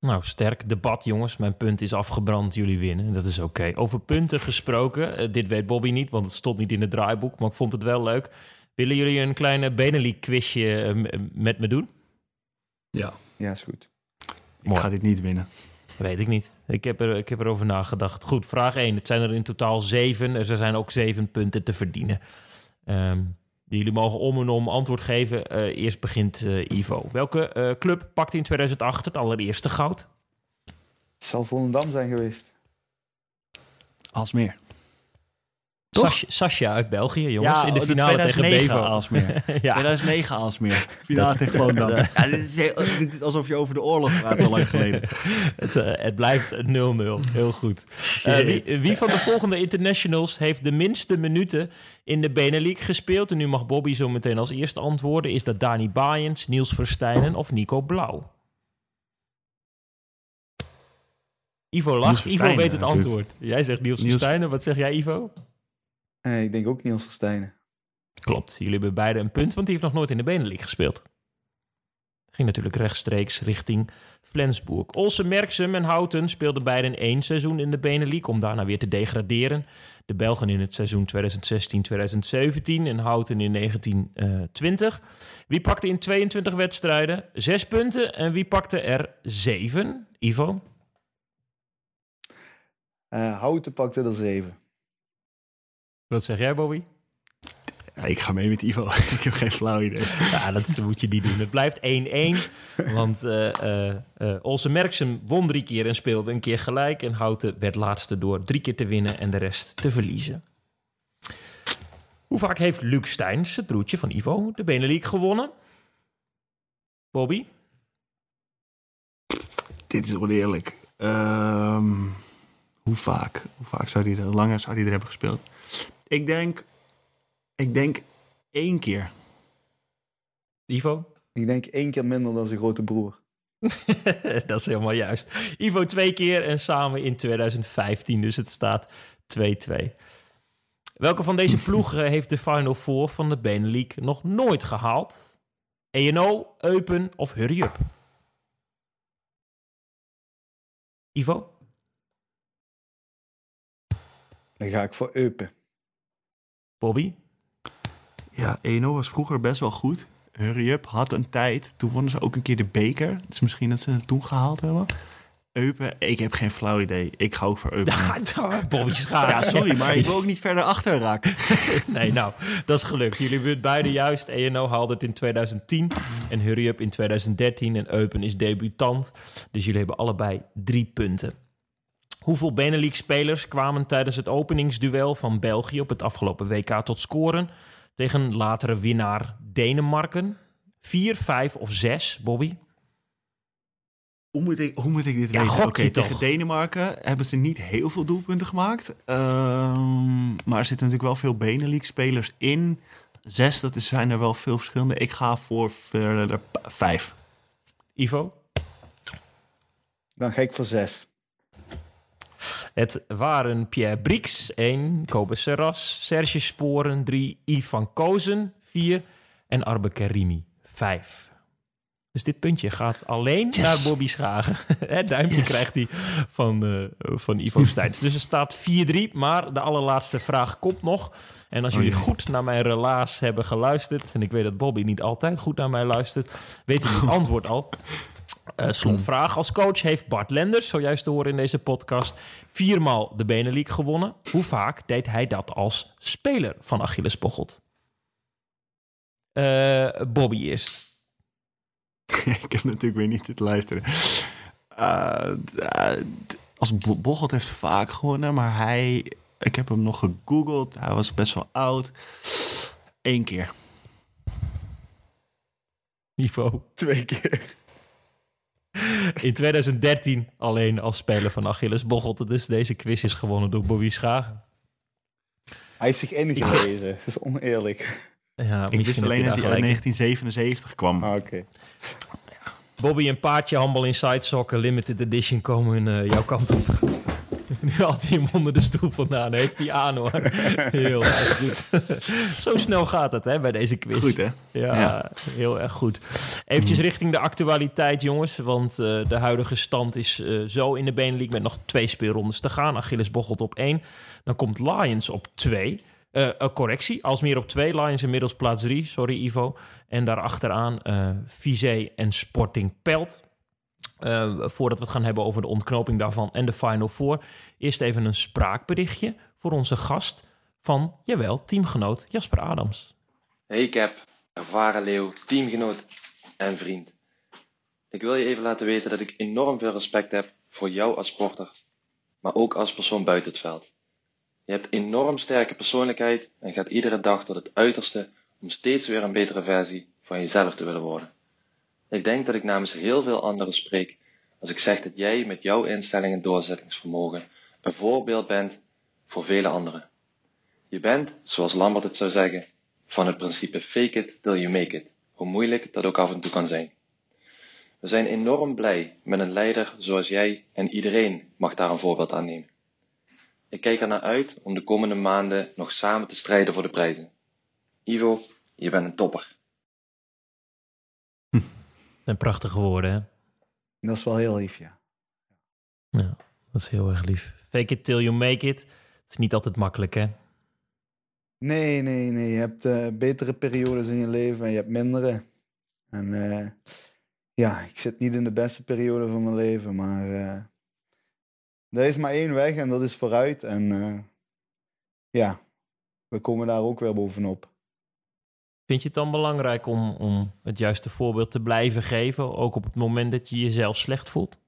A: Nou, sterk debat, jongens. Mijn punt is afgebrand. Jullie winnen. Dat is oké. Over punten gesproken. Uh, dit weet Bobby niet, want het stond niet in het draaiboek. Maar ik vond het wel leuk. Willen jullie een kleine Benelink quizje uh, met me doen?
B: Ja.
E: Ja, is goed.
B: Ik Mooi. ga dit niet winnen.
A: Weet ik niet. Ik heb, er, ik heb erover nagedacht. Goed, vraag 1. Het zijn er in totaal zeven. Er zijn ook zeven punten te verdienen. Um, Jullie mogen om en om antwoord geven. Uh, eerst begint uh, Ivo. Welke uh, club pakte in 2008 het allereerste goud?
E: Het zal Volendam zijn geweest.
B: Alsmeer.
A: Sascha uit België, jongens, ja, in de finale de tegen Bevo.
B: Ja. 2009 Alsmeer. Finale tegen Volendam. Ja, dit, is, dit, is, alsof je over de oorlog praat, zo lang geleden.
A: het, het, blijft 0-0. Heel goed. Wie, wie, van de volgende internationals heeft de minste minuten in de Benelux gespeeld? En nu mag Bobby zo meteen als eerste antwoorden. Is dat Dani Baaiens, Niels Verstijnen of Nico Blauw? Ivo lacht, Ivo weet het
B: natuurlijk.
A: antwoord. Jij zegt Niels,
B: Niels-
A: Verstijnen. Wat zeg jij, Ivo?
E: Eh, ik denk ook Niels Verstijnen.
A: Klopt, jullie hebben beide een punt, want die heeft nog nooit in de Benelux gespeeld. Ging natuurlijk rechtstreeks richting Flensburg. Olsen, Merksem en Houten speelden beiden één seizoen in de Benelux om daarna weer te degraderen. De Belgen in het seizoen 2016-2017 en Houten in 1920. Wie pakte in 22 wedstrijden zes punten en wie pakte er zeven? Ivo?
E: Eh, Houten pakte er zeven.
A: Wat zeg jij, Bobby?
B: Ja, ik ga mee met Ivo. ik heb geen flauw idee.
A: Ja, dat moet je niet doen. Het blijft 1-1. Want eh, Olsen Merksem won drie keer en speelde een keer gelijk. En Houten werd laatste door drie keer te winnen en de rest te verliezen. Hoe vaak heeft Luc Steins, het broertje van Ivo, de Benelux gewonnen? Bobby?
B: Dit is oneerlijk. Ehm, hoe vaak? Hoe vaak zou die er, hoe langer zou die er hebben gespeeld? Ik denk, ik denk één keer.
A: Ivo?
E: Ik denk één keer minder dan zijn grote broer.
A: dat is helemaal juist. Ivo twee keer en samen in 2015. Dus het staat 2-2. Welke van deze ploegen heeft de Final Four van de Benelux nog nooit gehaald? ENO, Eupen of Hurry Up? Ivo?
E: Dan ga ik voor Eupen.
A: Bobby?
B: Ja, 1-0 was vroeger best wel goed. Hurry Up had een tijd. Toen wonnen ze ook een keer de beker. Dus misschien dat ze het toen gehaald hebben. Eupen, ik heb geen flauw idee. Ik ga ook voor Eupen.
A: Ja, Bobby schaar.
B: Ja, sorry, maar ik wil ook niet verder achter raken.
A: Nee, nou, dat is gelukt. Jullie hebben het beide juist. ENO haalde het in 2010 en Hurry Up in 2013. En Eupen is debutant. Dus jullie hebben allebei drie punten. Hoeveel Benelux-spelers kwamen tijdens het openingsduel van België op het afgelopen WK tot scoren tegen latere winnaar Denemarken? Vier, vijf of zes, Bobby?
B: Hoe moet ik, hoe moet ik dit
A: Ja,
B: weten? Oké,
A: toch?
B: tegen Denemarken hebben ze niet heel veel doelpunten gemaakt. Ehm, maar er zitten natuurlijk wel veel Benelux-spelers in. Zes, dat is, zijn er wel veel verschillende. Ik ga voor verder vijf.
A: Ivo?
E: Dan ga ik voor zes.
A: Het waren Pierre Brix, 1, Kobe Serras, Serge Sporen, 3, Ivan Kozen, 4 en Arbe Karimi, 5. Dus dit puntje gaat alleen naar Bobby Schagen. Het duimpje krijgt hij van, eh, van Ivo Steins. Dus er staat 4-3, maar de allerlaatste vraag komt nog. En als jullie
B: jee.
A: goed naar mijn relaas hebben geluisterd... en ik weet dat Bobby niet altijd goed naar mij luistert... weet hij het antwoord al. Eh, slotvraag. Als coach heeft Bart Lenders, zojuist te horen in deze podcast, viermaal de Benelux gewonnen. Hoe vaak deed hij dat als speler van Achilles Bocholt? Eh, Bobby eerst.
B: ik heb natuurlijk weer niet te luisteren. Eh, als Bo- Bocholt heeft vaak gewonnen, maar hij... Ik heb hem nog gegoogeld. Hij was best wel oud. Eén keer.
A: Niveau.
E: Twee keer.
A: In 2013 alleen als speler van Achilles Bocholt. Dus deze quiz is gewonnen door Bobby Schagen.
E: Hij heeft zich ingewezen. Dat is oneerlijk.
A: Ja,
B: Ik wist
A: misschien
B: alleen dat hij uit
A: in.
B: 1977 kwam.
E: Ah.
A: Bobby en Paardje Handbal Inside Soccer Limited Edition komen eh, jouw kant op. Nu had hij hem onder de stoel vandaan. Heeft hij aan hoor. Heel erg goed. Zo snel gaat het hè, bij deze quiz.
B: Goed, hè?
A: Ja,
B: Ja.
A: heel erg goed. Eventjes richting de actualiteit, jongens. Want eh, de huidige stand is eh, zo in de Benelux met nog twee speelrondes te gaan. Achilles Bocholt op één. Dan komt Lions op twee. Eh, correctie, Alsmeer op twee. Lions inmiddels plaats drie. Sorry, Ivo. En daarachteraan eh Vizé en Sporting Pelt. Eh, voordat we het gaan hebben over de ontknoping daarvan en de Final Four. Eerst even een spraakberichtje voor onze gast van, jawel, teamgenoot Jasper Adams.
G: Hey Cap, ervaren leeuw, teamgenoot en vriend. Ik wil je even laten weten dat ik enorm veel respect heb voor jou als sporter, maar ook als persoon buiten het veld. Je hebt enorm sterke persoonlijkheid en gaat iedere dag tot het uiterste om steeds weer een betere versie van jezelf te willen worden. Ik denk dat ik namens heel veel anderen spreek als ik zeg dat jij met jouw instelling en doorzettingsvermogen een voorbeeld bent voor vele anderen. Je bent, zoals Lambert het zou zeggen, van het principe fake it till you make it, hoe moeilijk dat ook af en toe kan zijn. We zijn enorm blij met een leider zoals jij en iedereen mag daar een voorbeeld aan nemen. Ik kijk er naar uit om de komende maanden nog samen te strijden voor de prijzen. Ivo, je bent een topper.
A: En prachtige woorden, hè?
E: Dat is wel heel lief, ja.
A: Ja, dat is heel erg lief. Fake it till you make it. Het is niet altijd makkelijk, hè?
E: Nee, nee, nee. Je hebt eh, betere periodes in je leven en je hebt mindere. En eh, ja, ik zit niet in de beste periode van mijn leven, maar eh, er is maar één weg en dat is vooruit. En ja, we komen daar ook weer bovenop.
A: Vind je het dan belangrijk om, om het juiste voorbeeld te blijven geven, ook op het moment dat je jezelf slecht voelt?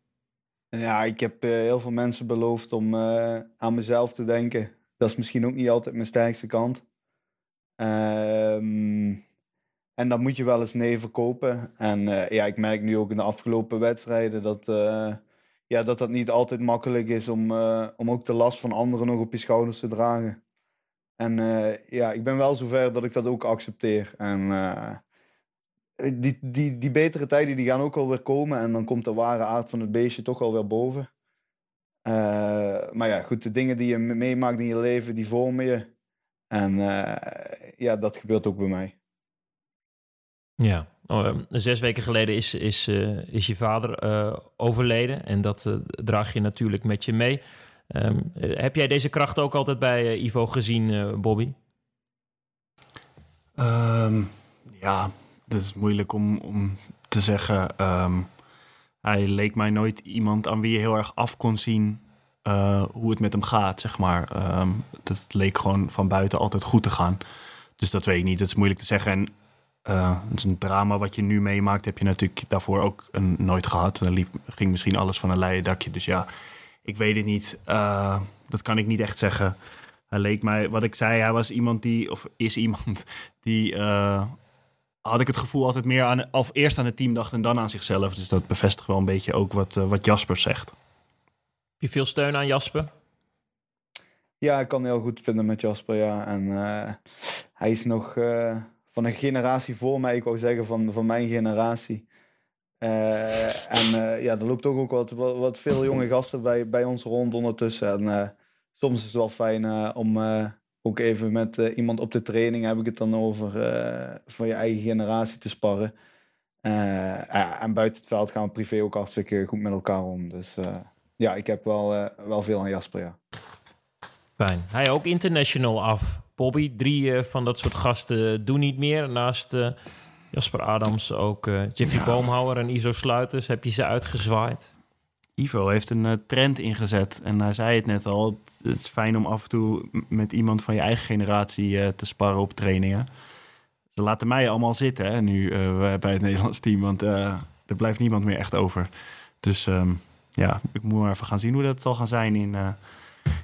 E: Ja, ik heb eh, heel veel mensen beloofd om eh, aan mezelf te denken. Dat is misschien ook niet altijd mijn sterkste kant. Ehm, en dan moet je wel eens nee verkopen. En eh, ja, ik merk nu ook in de afgelopen wedstrijden dat, ja, dat dat niet altijd makkelijk is om, om ook de last van anderen nog op je schouders te dragen. En eh, ja, ik ben wel zover dat ik dat ook accepteer. En eh, die, die, die betere tijden die gaan ook alweer komen. En dan komt de ware aard van het beestje toch alweer boven. Eh, maar ja, goed, de dingen die je meemaakt in je leven, die vormen je. En ja, dat gebeurt ook bij mij.
A: Ja, oh, eh, zes weken geleden is, is, is je vader overleden. En dat draag je natuurlijk met je mee. Ehm, eh, heb jij deze kracht ook altijd bij eh, Ivo gezien, eh, Bobby?
B: Ehm, ja, dat is moeilijk om, om te zeggen. Ehm, hij leek mij nooit iemand aan wie je heel erg af kon zien eh, hoe het met hem gaat, zeg maar. Ehm, dat leek gewoon van buiten altijd goed te gaan. Dus dat weet ik niet. Dat is moeilijk te zeggen. En eh, het is een drama wat je nu meemaakt, heb je natuurlijk daarvoor ook een, nooit gehad. Dan liep, ging misschien alles van een leien dakje. Dus ja, ik weet het niet. Eh, dat kan ik niet echt zeggen. Hij leek mij, wat ik zei, hij was iemand die, of is iemand die, eh, had ik het gevoel altijd meer aan, of eerst aan het team dacht en dan aan zichzelf. Dus dat bevestigt wel een beetje ook wat, eh, wat Jasper zegt.
A: Heb je veel steun aan Jasper?
E: Ja, ik kan heel goed vinden met Jasper, ja. En eh, hij is nog eh, van een generatie voor mij, ik wou zeggen van, van mijn generatie. Eh, en eh, ja, er loopt ook, ook wat, wat, veel jonge gasten bij, bij ons rond ondertussen. En eh, soms is het wel fijn om ook even met iemand op de training, heb ik het dan over, van je eigen generatie te sparren. En buiten het veld gaan we privé ook hartstikke goed met elkaar om. Dus ja, ik heb wel, wel veel aan Jasper, ja.
A: Fijn. Hij ook international af. Bobby, drie van dat soort gasten doen niet meer. Naast Jasper Adams ook eh, Jeffrey
B: Ja.
A: Boomhouwer en Iso Sluiters. Heb je ze uitgezwaaid?
B: Ivo heeft een eh, trend ingezet. En hij zei het net al. Het is fijn om af en toe met iemand van je eigen generatie eh, te sparren op trainingen. Ze laten mij allemaal zitten hè, nu bij het Nederlands team. Want er blijft niemand meer echt over. Dus ehm, ja, ik moet maar even gaan zien hoe dat zal gaan zijn in,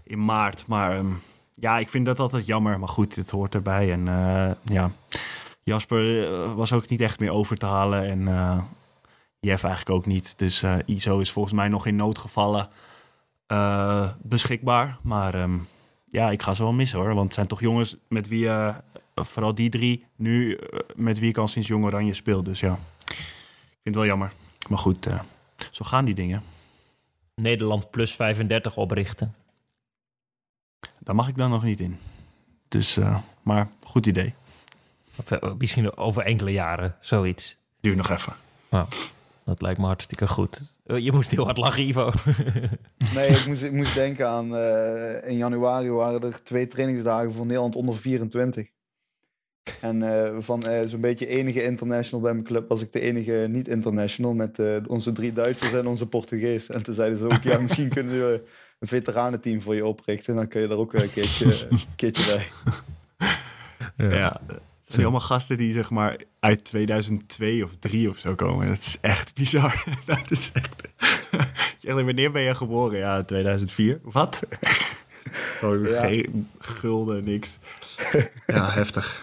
B: in maart. Maar ehm, ja, ik vind dat altijd jammer. Maar goed, het hoort erbij. En ja, Jasper eh, was ook niet echt meer over te halen. En eh, Jeff eigenlijk ook niet. Dus eh, ISO is volgens mij nog in noodgevallen beschikbaar. Maar ehm, ja, ik ga ze wel missen hoor. Want het zijn toch jongens met wie, eh, vooral die drie, nu met wie ik al sinds Jong Oranje speel. Dus ja, ik vind het wel jammer. Maar goed, zo gaan die dingen.
A: Nederland plus 35 oprichten.
B: Daar mag ik dan nog niet in. Dus, maar goed idee.
A: Of, eh, misschien over enkele jaren, zoiets.
B: Duur nog even.
A: Dat lijkt me hartstikke goed. Eh, je moest heel hard lachen, Ivo.
E: Nee, ik moest, ik moest denken aan. eh, in januari waren er twee trainingsdagen voor Nederland onder 24. En eh, van eh, zo'n beetje enige international bij mijn club was ik de enige niet-international met eh, onze drie Duitsers en onze Portugees. En toen zeiden ze ook, ja, misschien kunnen we een veteranenteam voor je oprichten. Dan kun je er ook een keertje, een keertje bij.
B: Ja. Het zijn allemaal gasten die zeg maar uit 2002 of 3 of zo komen. Dat is echt bizar. Dat is echt... Zeg, wanneer ben je geboren? Ja, 2004. Wat? Gewoon
E: Ja.
B: geen gulden, niks. Ja, heftig.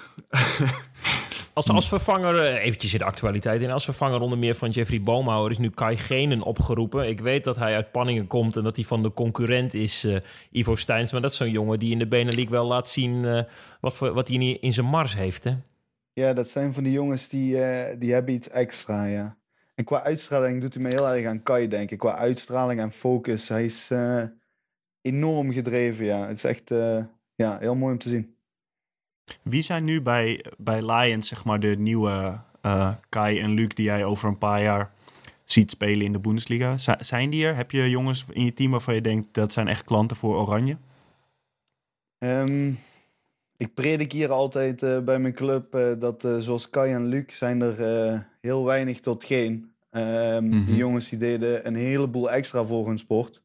A: Als, vervanger, eh, eventjes in de actualiteit. En als vervanger onder meer van Jeffrey Boomhouwer is nu Kai Genen opgeroepen. Ik weet dat hij uit Panningen komt en dat hij van de concurrent is, eh, Ivo Steins. Maar dat is zo'n jongen die in de Benelux wel laat zien eh, wat, wat hij in, in zijn mars heeft. Hè?
E: Ja, dat zijn van die jongens die, die hebben iets extra, ja. En qua uitstraling doet hij me heel erg aan Kai denken. Qua uitstraling en focus. Hij is enorm gedreven, ja. Het is echt ja, heel mooi om te zien.
B: Wie zijn nu bij, bij Lions, zeg maar, de nieuwe uh, Kai en Luc die jij over een paar jaar ziet spelen in de Bundesliga? Z zijn die er? Heb je jongens in je team waarvan je denkt dat zijn echt klanten voor Oranje?
E: Um, ik predik hier altijd uh, bij mijn club uh, dat zoals Kai en Luc zijn er heel weinig tot geen. Um, mm -hmm. Die jongens die deden een heleboel extra voor hun sport.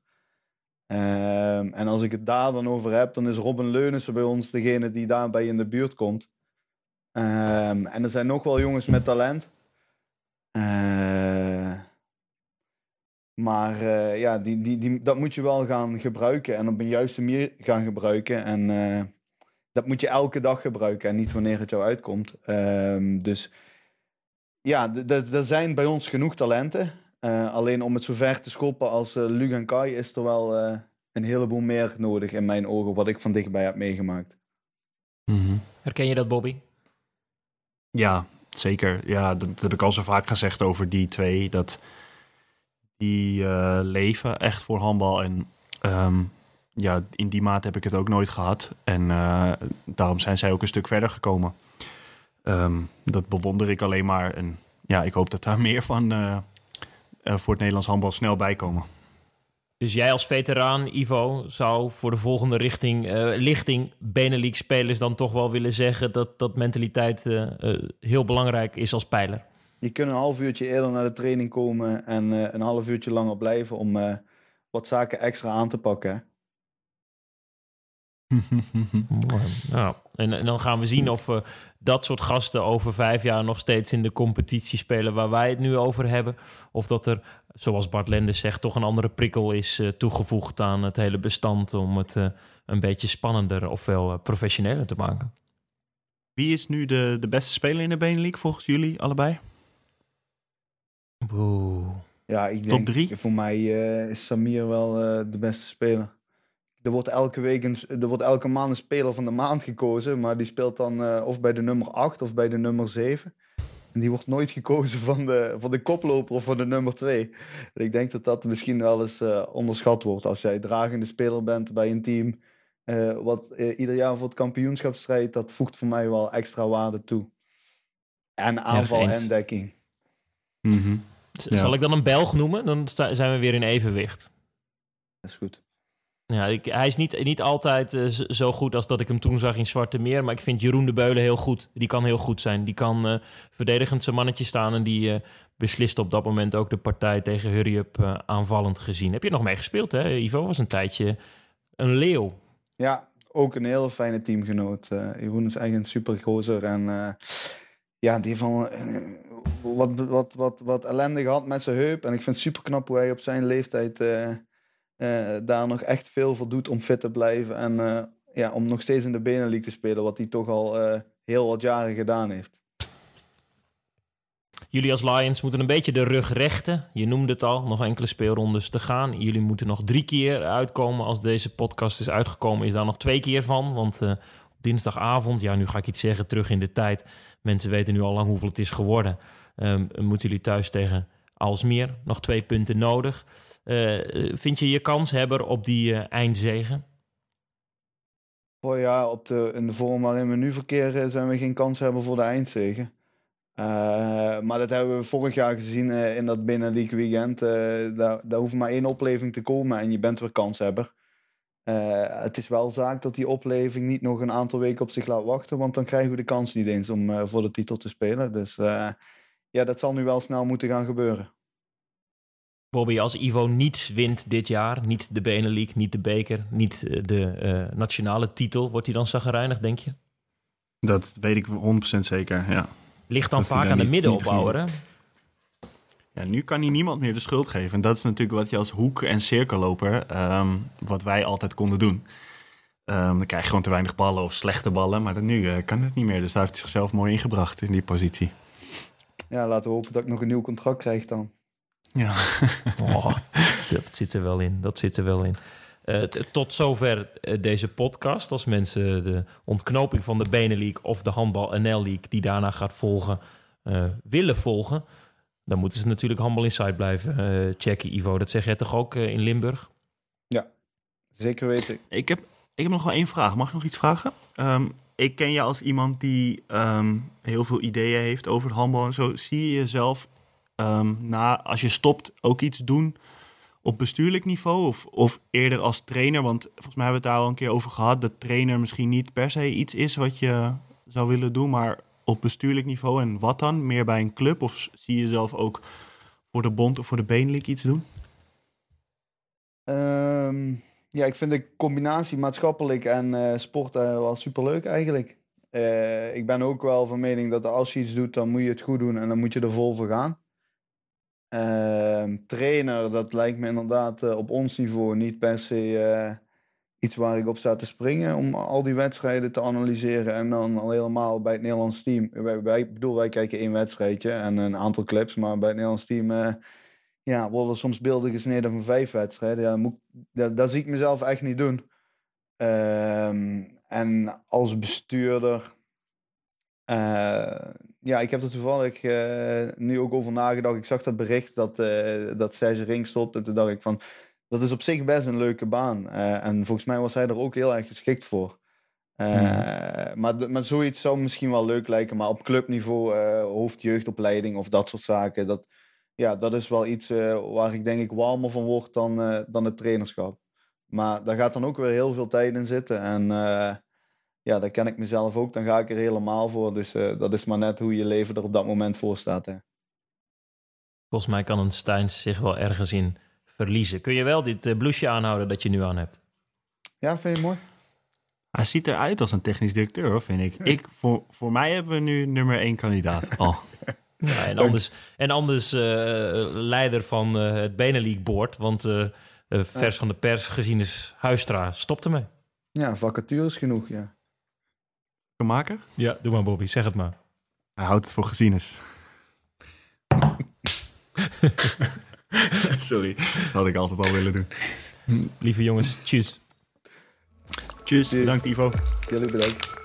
E: Um, en als ik het daar dan over heb, dan is Robin Leunissen bij ons degene die daarbij in de buurt komt. en er zijn nog wel jongens met talent. maar ja, die, die, die, dat moet je wel gaan gebruiken en op een juiste manier gaan gebruiken. En dat moet je elke dag gebruiken en niet wanneer het jou uitkomt. Um, dus ja, er zijn bij ons genoeg talenten. Uh, alleen om het zo ver te schoppen als uh, Luc en Kai is er wel uh, een heleboel meer nodig in mijn ogen, wat ik van dichtbij heb meegemaakt.
A: Mm -hmm. Herken je dat, Bobby?
B: Ja, zeker. Ja, dat, dat, heb ik al zo vaak gezegd over die twee. Dat die leven echt voor handbal. En um, ja, in die maat heb ik het ook nooit gehad. En uh, daarom zijn zij ook een stuk verder gekomen. Um, dat bewonder ik alleen maar. En ja, ik hoop dat daar meer van voor het Nederlands handbal snel bij komen.
A: Dus jij als veteraan, Ivo, zou voor de volgende richting, lichting Benelux-spelers dan toch wel willen zeggen dat, dat mentaliteit heel belangrijk is als pijler?
E: Je kunt een half uurtje eerder naar de training komen en een half uurtje langer blijven om wat zaken extra aan te pakken.
A: Nou, en, en, dan gaan we zien of we dat soort gasten over vijf jaar nog steeds in de competitie spelen waar wij het nu over hebben. Of dat er, zoals Bart Lenders zegt, toch een andere prikkel is uh, toegevoegd aan het hele bestand om het uh, een beetje spannender ofwel uh, professioneler te maken.
B: Wie is nu de, de beste speler in de Benelux volgens jullie allebei?
E: Ja, ik
B: Top
E: denk
B: drie?
E: voor mij is Samir wel de beste speler. Er wordt elke week een, er wordt elke maand een speler van de maand gekozen, maar die speelt dan uh, of bij de nummer 8 of bij de nummer 7. En die wordt nooit gekozen van de, van de koploper of van de nummer 2. En ik denk dat dat misschien wel eens uh, onderschat wordt. Als jij dragende speler bent bij een team uh, wat ieder jaar voor het kampioenschap strijdt, dat voegt voor mij wel extra waarde toe. En aanval
A: Ja,
E: en dekking.
B: Mm -hmm.
A: Ja. Zal ik dan een Belg noemen? Dan zijn we weer in evenwicht.
E: Dat is goed.
A: Ja, hij is niet, niet altijd uh, zo goed als dat ik hem toen zag in Zwarte Meer. Maar ik vind Jeroen de Beulen heel goed. Die kan heel goed zijn. Die kan uh, verdedigend zijn mannetje staan. En die uh, beslist op dat moment ook de partij tegen Hurry Up aanvallend gezien. Heb je nog mee gespeeld, hè? Ivo was een tijdje een leeuw.
E: Ja, ook een heel fijne teamgenoot. Jeroen is echt een super gozer. En ja, die van wat, wat, wat, wat ellende gehad met zijn heup. En ik vind het super knap hoe hij op zijn leeftijd uh, daar nog echt veel voor doet om fit te blijven. En uh, ja, om nog steeds in de Benelux te spelen, wat hij toch al uh, heel wat jaren gedaan heeft.
A: Jullie als Lions moeten een beetje de rug rechten. Je noemde het al, nog enkele speelrondes te gaan. Jullie moeten nog drie keer uitkomen. Als deze podcast is uitgekomen, is daar nog twee keer van. Want op dinsdagavond, ja, nu ga ik iets zeggen, terug in de tijd. Mensen weten nu al lang hoeveel het is geworden. Um, moeten jullie thuis tegen Alsmeer. Nog twee punten nodig. Uh, vind je je kanshebber op die uh, eindzegen?
E: Oh ja, op de, in de vorm waarin we nu verkeren zijn we geen kans hebben voor de eindzegen. Maar dat hebben we vorig jaar gezien in dat Benelux weekend. daar, daar hoeft maar één opleving te komen en je bent weer kanshebber. het is wel zaak dat die opleving niet nog een aantal weken op zich laat wachten, want dan krijgen we de kans niet eens om voor de titel te spelen. Dus ja, dat zal nu wel snel moeten gaan gebeuren.
A: Bobby, als Ivo niets wint dit jaar, niet de Benelux, niet de beker, niet de uh, nationale titel, wordt hij dan zagrijnig, denk je?
B: Dat weet ik 100% zeker, ja.
A: Ligt dan
B: dat
A: vaak aan de middenopbouwer, hè?
B: Ja, nu kan hij niemand meer de schuld geven. En dat is natuurlijk wat je als hoek- en cirkelloper, um, wat wij altijd konden doen. Um, dan krijg je gewoon te weinig ballen of slechte ballen. Maar nu uh, kan het niet meer. Dus daar heeft hij zichzelf mooi ingebracht in die positie.
E: Ja, laten we hopen dat ik nog een nieuw contract krijg dan.
B: Ja.
A: oh, dat zit er wel in. Dat zit er wel in. Uh, tot zover uh, deze podcast. Als mensen de ontknoping van de Benelink of de Handbal NL League, die daarna gaat volgen, uh, willen volgen. dan moeten ze natuurlijk handbal inside blijven uh, checken, Ivo. Dat zeg jij toch ook in Limburg?
E: Ja, zeker weten.
B: Ik heb, ik heb nog wel één vraag. Mag ik nog iets vragen? Um, ik ken je als iemand die um, heel veel ideeën heeft over het handbal en zo. Zie je jezelf um, na, als je stopt, ook iets doen op bestuurlijk niveau of, eerder als trainer? Want volgens mij hebben we het daar al een keer over gehad, dat trainer misschien niet per se iets is wat je zou willen doen, maar op bestuurlijk niveau en wat dan? Meer bij een club of zie je jezelf ook voor de bond of voor de Benelink iets doen?
E: Um, ja, ik vind de combinatie maatschappelijk en uh, sport uh, wel superleuk eigenlijk. Uh, ik ben ook wel van mening dat als je iets doet, dan moet je het goed doen en dan moet je er vol voor gaan. Ehm, trainer, dat lijkt me inderdaad op ons niveau niet per se iets waar ik op sta te springen. Om al die wedstrijden te analyseren en dan al helemaal bij het Nederlands team. Wij, bedoel, wij kijken één wedstrijdje en een aantal clips, maar bij het Nederlands team ja, worden soms beelden gesneden van vijf wedstrijden. Ja, dat, zie ik mezelf echt niet doen. Ehm, en als bestuurder. Uh, ja, ik heb er toevallig uh, nu ook over nagedacht. Ik zag dat bericht dat, uh, dat zij zijn ring stopt. En toen dacht ik van. Dat is op zich best een leuke baan. en volgens mij was hij er ook heel erg geschikt voor. Ja. maar, maar zoiets zou misschien wel leuk lijken. Maar op clubniveau, hoofdjeugdopleiding of dat soort zaken. Dat, ja, dat is wel iets waar ik denk ik warmer van word dan, dan het trainerschap. Maar daar gaat dan ook weer heel veel tijd in zitten. En ja, dat ken ik mezelf ook. Dan ga ik er helemaal voor. Dus dat is maar net hoe je leven er op dat moment voor staat. Hè.
A: Volgens mij kan een Steins zich wel ergens in verliezen. Kun je wel dit blouseje aanhouden dat je nu aan hebt?
E: Ja, vind je mooi?
B: Hij ziet eruit als een technisch directeur, vind ik. ik voor, voor mij hebben we nu nummer één kandidaat. Oh.
A: Ja, en anders, en anders uh, leider van uh, het Benelink Board. Want uh, vers van de pers gezien is Huistra. Stop ermee.
E: Ja, vacatures genoeg, ja.
B: Kan maken?
A: Ja, doe maar Bobby, zeg het maar.
B: Hij houdt het voor gezienis. Sorry, dat had ik altijd al willen doen.
A: Lieve jongens, tjus.
B: Tjus, bedankt Ivo.
E: Jullie bedankt.